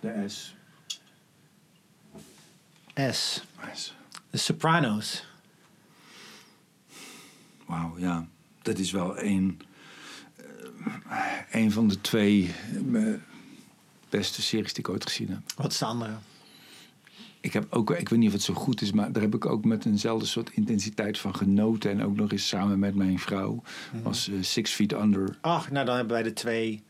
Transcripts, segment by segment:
De S. S. S. The Sopranos. Wauw, ja. Dat is wel een, eh, een van de twee eh, beste series die ik ooit gezien heb. Wat is de andere? Ik heb ook, ik weet niet of het zo goed is, maar daar heb ik ook met eenzelfde soort intensiteit van genoten. En ook nog eens samen met mijn vrouw. Was eh, Six Feet Under. Ach, nou dan hebben wij de twee.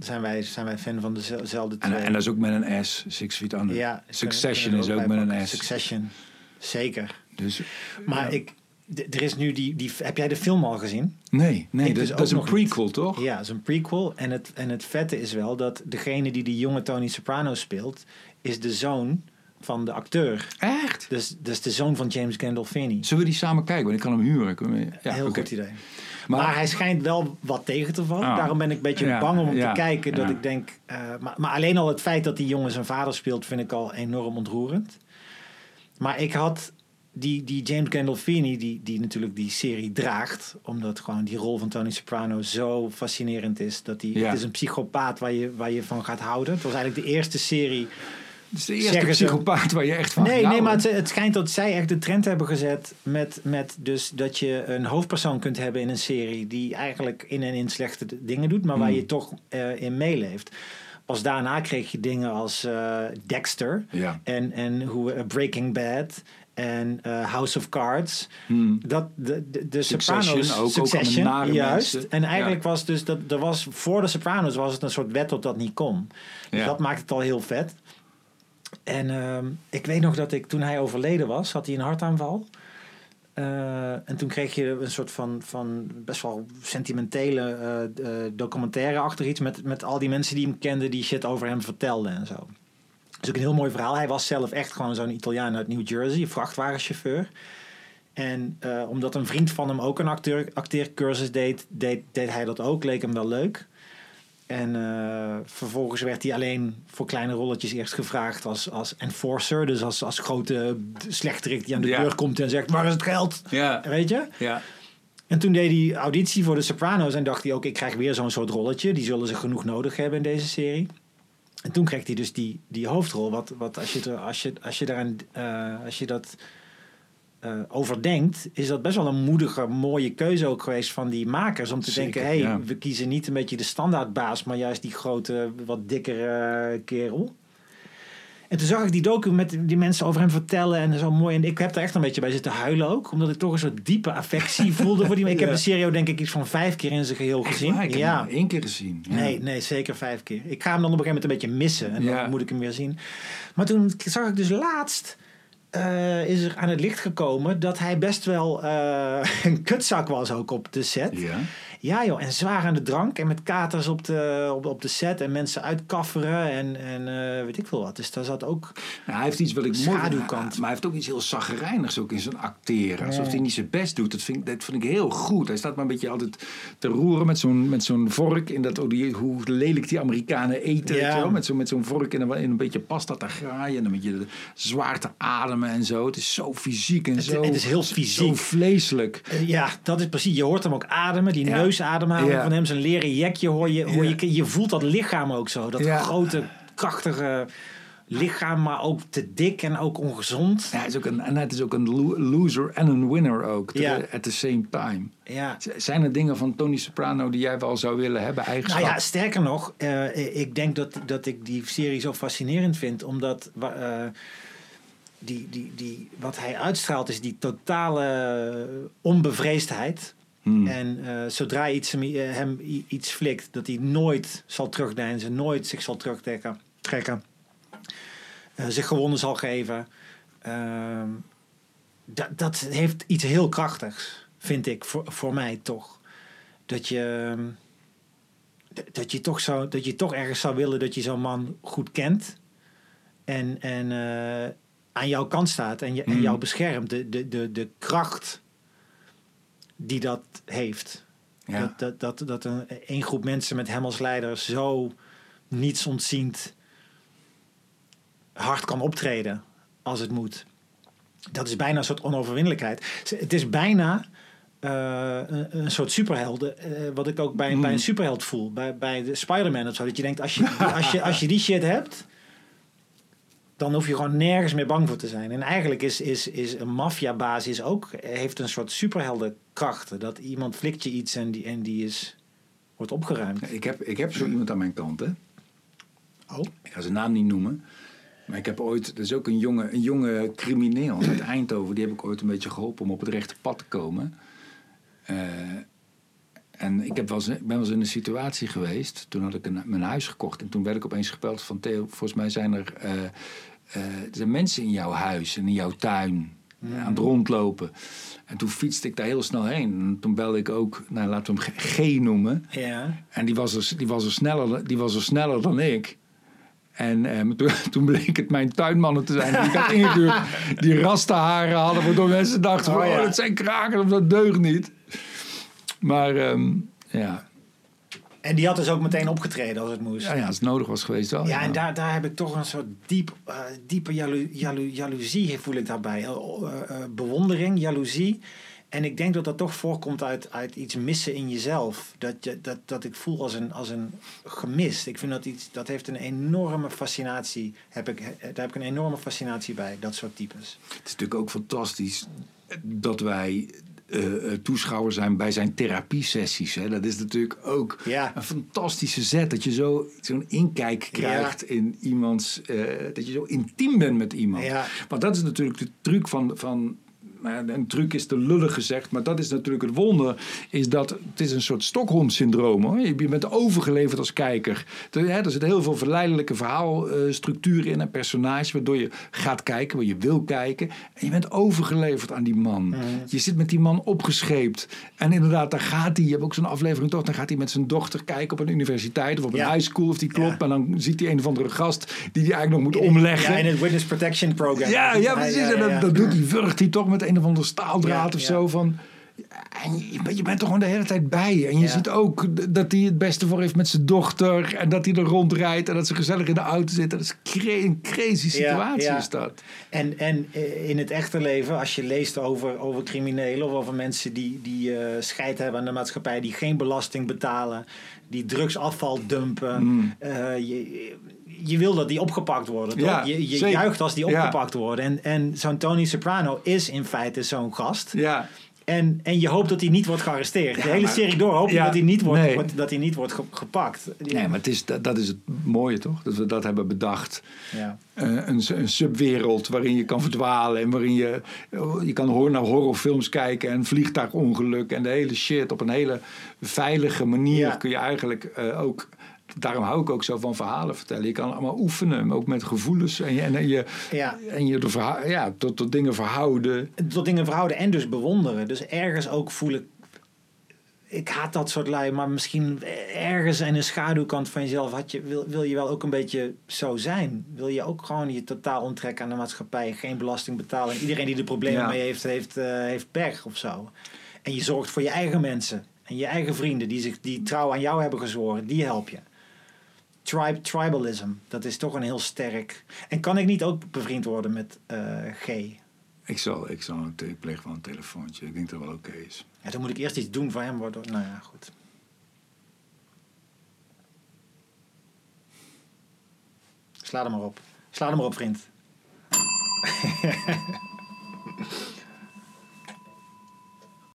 Zijn wij, zijn wij fan van dezelfde En, twee? en dat is ook met een S, Six Feet Under. ja, Succession is ook met een S. Succession, zeker. Dus, Maar ja. ik, er is nu die, die. Heb jij de film al gezien? Nee, nee Ik dat, dus dat is een niet. prequel, toch? Ja, het is een prequel. En het, en het vette is wel dat degene die die jonge Tony Soprano speelt, is de zoon van de acteur. Echt? Dus, dus de zoon van James Gandolfini. Zullen we die samen kijken? Want ik kan hem huren. Ja, Heel oké. goed idee. Maar- Maar, hij schijnt wel wat tegen te vallen. Ah. Daarom ben ik een beetje Ja, bang om ja, te kijken. Dat ik denk. eh, maar, maar alleen al het feit dat die jongen zijn vader speelt, vind ik al enorm ontroerend. Maar ik had die, die James Gandolfini, die, die natuurlijk die serie draagt, omdat gewoon die rol van Tony Soprano zo fascinerend is. Dat die. Het is een psychopaat waar je, waar je van gaat houden. Het was eigenlijk de eerste serie. Het is de eerste ze- psychopaat waar je echt van Nee, nee, maar het, het schijnt dat zij echt de trend hebben gezet met, met dus dat je een hoofdpersoon kunt hebben in een serie die eigenlijk in en in slechte dingen doet, maar waar Hmm. je toch eh, in meeleeft. Pas daarna kreeg je dingen als eh, Dexter Ja. en, en hoe, eh, Breaking Bad en House of Cards. Hmm. Dat, de, de, de Succession Sopranos, ook, Succession, nare juist. mensen. En eigenlijk Ja. was dus dat er was voor de Sopranos was het een soort wet dat dat niet kon. Dus Ja. dat maakt het al heel vet. En ehm, ik weet nog dat ik toen hij overleden was, had hij een hartaanval. Eh, en toen kreeg je een soort van, van best wel sentimentele eh eh, documentaire achter iets met, met al die mensen die hem kenden die shit over hem vertelden en zo. Dat is ook een heel mooi verhaal. Hij was zelf echt gewoon zo'n Italiaan uit New Jersey, vrachtwagenchauffeur. En omdat een vriend van hem ook een acteur, acteercursus deed, deed, deed hij dat ook. Leek hem wel leuk. En eh, vervolgens werd hij alleen voor kleine rolletjes eerst gevraagd als, als enforcer. Dus als, als grote slechterik die aan de Ja. deur komt en zegt... Waar is het geld? Ja. Weet je? Ja. En toen deed hij auditie voor de Sopranos en dacht hij ook... ik krijg weer zo'n soort rolletje. Die zullen ze genoeg nodig hebben in deze serie. En toen kreeg hij dus die, die hoofdrol. Wat, wat als, je er, als, je, als, je daaraan, eh, als je dat eh, overdenkt... is dat best wel een moedige, mooie keuze ook geweest van die makers. Om te Zeker, denken, hey, ja. we kiezen niet een beetje de standaardbaas... maar juist die grote, wat dikkere kerel. En toen zag ik die docu met die mensen over hem vertellen en zo mooi. En ik heb er echt een beetje bij zitten huilen ook. Omdat ik toch een soort diepe affectie voelde voor die Ik heb de serie ook denk ik iets van vijf keer in zijn geheel Echt gezien. ik ja. hem één keer gezien. Ja. Nee, nee, zeker vijf keer. Ik ga hem dan op een gegeven moment een beetje missen. En dan moet ik hem weer zien. Maar toen zag ik dus laatst... eh, is er aan het licht gekomen dat hij best wel eh, een kutzak was ook op de set. Ja. Ja joh, en zwaar aan de drank en met katers op de, op, op de set en mensen uitkafferen en, en eh, weet ik veel wat. Dus daar zat ook... Nou, hij heeft iets wat ik mooi Schaduwkant. Maar hij heeft ook iets heel zaggerijnigs ook in zijn acteren. Alsof hij niet zijn best doet. Dat vind, ik- dat vind ik heel goed. Hij staat maar een beetje altijd te roeren met zo'n, met zo'n vork. In dat, oh, die, hoe lelijk die Amerikanen eten. Ja. Met, zo, met zo'n vork in een, in een beetje pasta te graaien. En een beetje zwaar te ademen en zo. Het is zo fysiek en Het- zo, het is heel zo fysiek. vleeselijk. Eh, Ja, dat is precies. Je hoort hem ook ademen. Die Ja. Neusademhaling Ja. van hem, zijn leren jekje hoor je, hoor je. Je voelt dat lichaam ook zo. Dat grote, krachtige lichaam, maar ook te dik en ook ongezond. Ja, hij is ook een, en het is ook een lo- loser en een winner ook. Ja. At the same time. Ja. Zijn er dingen van Tony Soprano die jij wel zou willen hebben? Nou Eigenschappen? ja, sterker nog, eh, ik denk dat, dat ik die serie zo fascinerend vind, omdat eh, die, die, die, wat hij uitstraalt is die totale onbevreesdheid. Hmm. En eh, zodra iets hem, eh, hem iets flikt, dat hij nooit zal terugdeinzen, nooit zich zal terugtrekken, trekken, eh, zich gewonnen zal geven. Ehm, dat, dat heeft iets heel krachtigs, vind ik, voor, voor mij toch. Dat je, ehm, dat je, toch zou, dat je toch ergens zou willen dat je zo'n man goed kent. En, en aan jouw kant staat en, je, en Mm. jou beschermt. De, de, de, de kracht die dat heeft. Ja. Dat, dat, dat, dat een, een groep mensen met hem als leider zo niets ontziend hard kan optreden als het moet. Dat is bijna een soort onoverwinnelijkheid. Het is bijna eh, een, een soort superhelden. eh, wat ik ook bij, Mm. bij een superheld voel. Bij, bij de Spider-Man of zo. Dat je denkt, als je, als, je, als je die shit hebt... dan hoef je gewoon nergens meer bang voor te zijn. En eigenlijk is, is, is een maffiabaas is ook, heeft een soort superheldenkrachten. Dat iemand flikt je iets en die, en die is, wordt opgeruimd. Ik heb, ik heb zo iemand aan mijn kant, hè. Oh. Ik ga zijn naam niet noemen. Maar ik heb ooit, er is ook een jonge, een jonge crimineel uit Eindhoven, die heb ik ooit een beetje geholpen om op het rechte pad te komen. Eh, en ik, heb wel eens, ben wel eens in een situatie geweest, toen had ik een, mijn huis gekocht en toen werd ik opeens gebeld van Theo, volgens mij zijn er, eh, eh, er zijn mensen in jouw huis en in jouw tuin aan het rondlopen. En toen fietste ik daar heel snel heen. En toen belde ik ook, nou, laten we hem G G noemen. Ja. En die was er, die was er, sneller, die was er sneller dan ik. En eh, toen, toen bleek het mijn tuinmannen te zijn die ik had ingehuurd. Die rastenharen hadden, waardoor mensen dachten: Oh, oh, dat zijn kraken of dat deugt niet. Maar ehm, ja. En die had dus ook meteen opgetreden als het moest. Ja, ja, als het nodig was geweest wel. Ja, en daar, daar heb ik toch een soort diep, eh, diepe jalo, jalo, jaloezie voel ik daarbij. Eh, eh, eh, bewondering, jaloezie. En ik denk dat dat toch voorkomt uit, uit iets missen in jezelf. Dat, je, dat, dat ik voel als een, als een gemist. Ik vind dat iets, dat heeft een enorme fascinatie. Heb ik, daar heb ik een enorme fascinatie bij, dat soort types. Het is natuurlijk ook fantastisch dat wij eh, toeschouwer zijn bij zijn therapiesessies. Hè. Dat is natuurlijk ook Ja. een fantastische zet. Dat je zo, zo'n inkijk krijgt in iemands... eh, dat je zo intiem bent met iemand. Ja. Want dat is natuurlijk de truc van... van een truc is te lullig gezegd, maar dat is natuurlijk het wonder. Is dat het is een soort Stockholm-syndroom. Hoor. Je bent overgeleverd als kijker. Er, hè, er zit heel veel verleidelijke verhaalstructuur in en personage, waardoor je gaat kijken, waar je wil kijken. En je bent overgeleverd aan die man. Je zit met die man opgescheept. En inderdaad, daar gaat hij. Je hebt ook zo'n aflevering toch. Dan gaat hij met zijn dochter kijken op een universiteit of op een high school of die klopt. Ja. En dan ziet hij een of andere gast die hij eigenlijk nog moet omleggen. Ja, in het Witness Protection Program. Ja, ja, precies. En dat, dat doet hij, wurgt hij toch met een of andere staaldraad Ja, of ja. zo. Van, en je, bent- je bent toch gewoon de hele tijd bij. En je Ja. ziet ook dat hij het beste voor heeft met zijn dochter. En dat hij er rondrijdt. En dat ze gezellig in de auto zitten. Dat is een crazy situatie ja. is dat. En, en eh, in het echte leven, als je leest over, over criminelen of over mensen die, die eh, scheid hebben aan de maatschappij, die geen belasting betalen, die drugsafval dumpen, Mm. eh, je, je wil dat die opgepakt worden. Toch? Ja, je juicht als die opgepakt worden. En, en zo'n Tony Soprano is in feite zo'n gast. Ja, En, en je hoopt dat hij niet wordt gearresteerd. Ja, de hele maar- serie door hoop je Ja, dat hij niet wordt, nee. dat hij niet wordt ge- gepakt. nee, maar het is, dat, dat is het mooie toch? Dat we dat hebben bedacht. Ja. Eh, een, een subwereld waarin je kan verdwalen en waarin je, je kan naar horrorfilms kijken en vliegtuigongeluk en de hele shit op een hele veilige manier kun je eigenlijk eh, ook. Daarom hou ik ook zo van verhalen vertellen. Je kan allemaal oefenen, ook met gevoelens en je, en je, Ja. en je de verha- ja, tot, tot dingen verhouden. tot dingen verhouden en dus bewonderen. Dus ergens ook voel ik. Ik haat dat soort lui, maar misschien ergens in een schaduwkant van jezelf had je, wil, wil je wel ook een beetje zo zijn. Wil je ook gewoon je totaal onttrekken aan de maatschappij, geen belasting betalen. En iedereen die er problemen Ja. mee heeft, heeft, eh, heeft pech of zo. En je zorgt voor je eigen mensen en je eigen vrienden die, zich, die trouw aan jou hebben gezworen, die help je. Tribe, tribalism, dat is toch een heel sterk. En kan ik niet ook bevriend worden met eh, G? Ik zal, ik zal een pleeg wel een telefoontje. Ik denk dat het wel oké is. Ja, dan moet ik eerst iets doen voor hem worden. Nou ja, goed. Sla er maar op. Sla er maar op, vriend.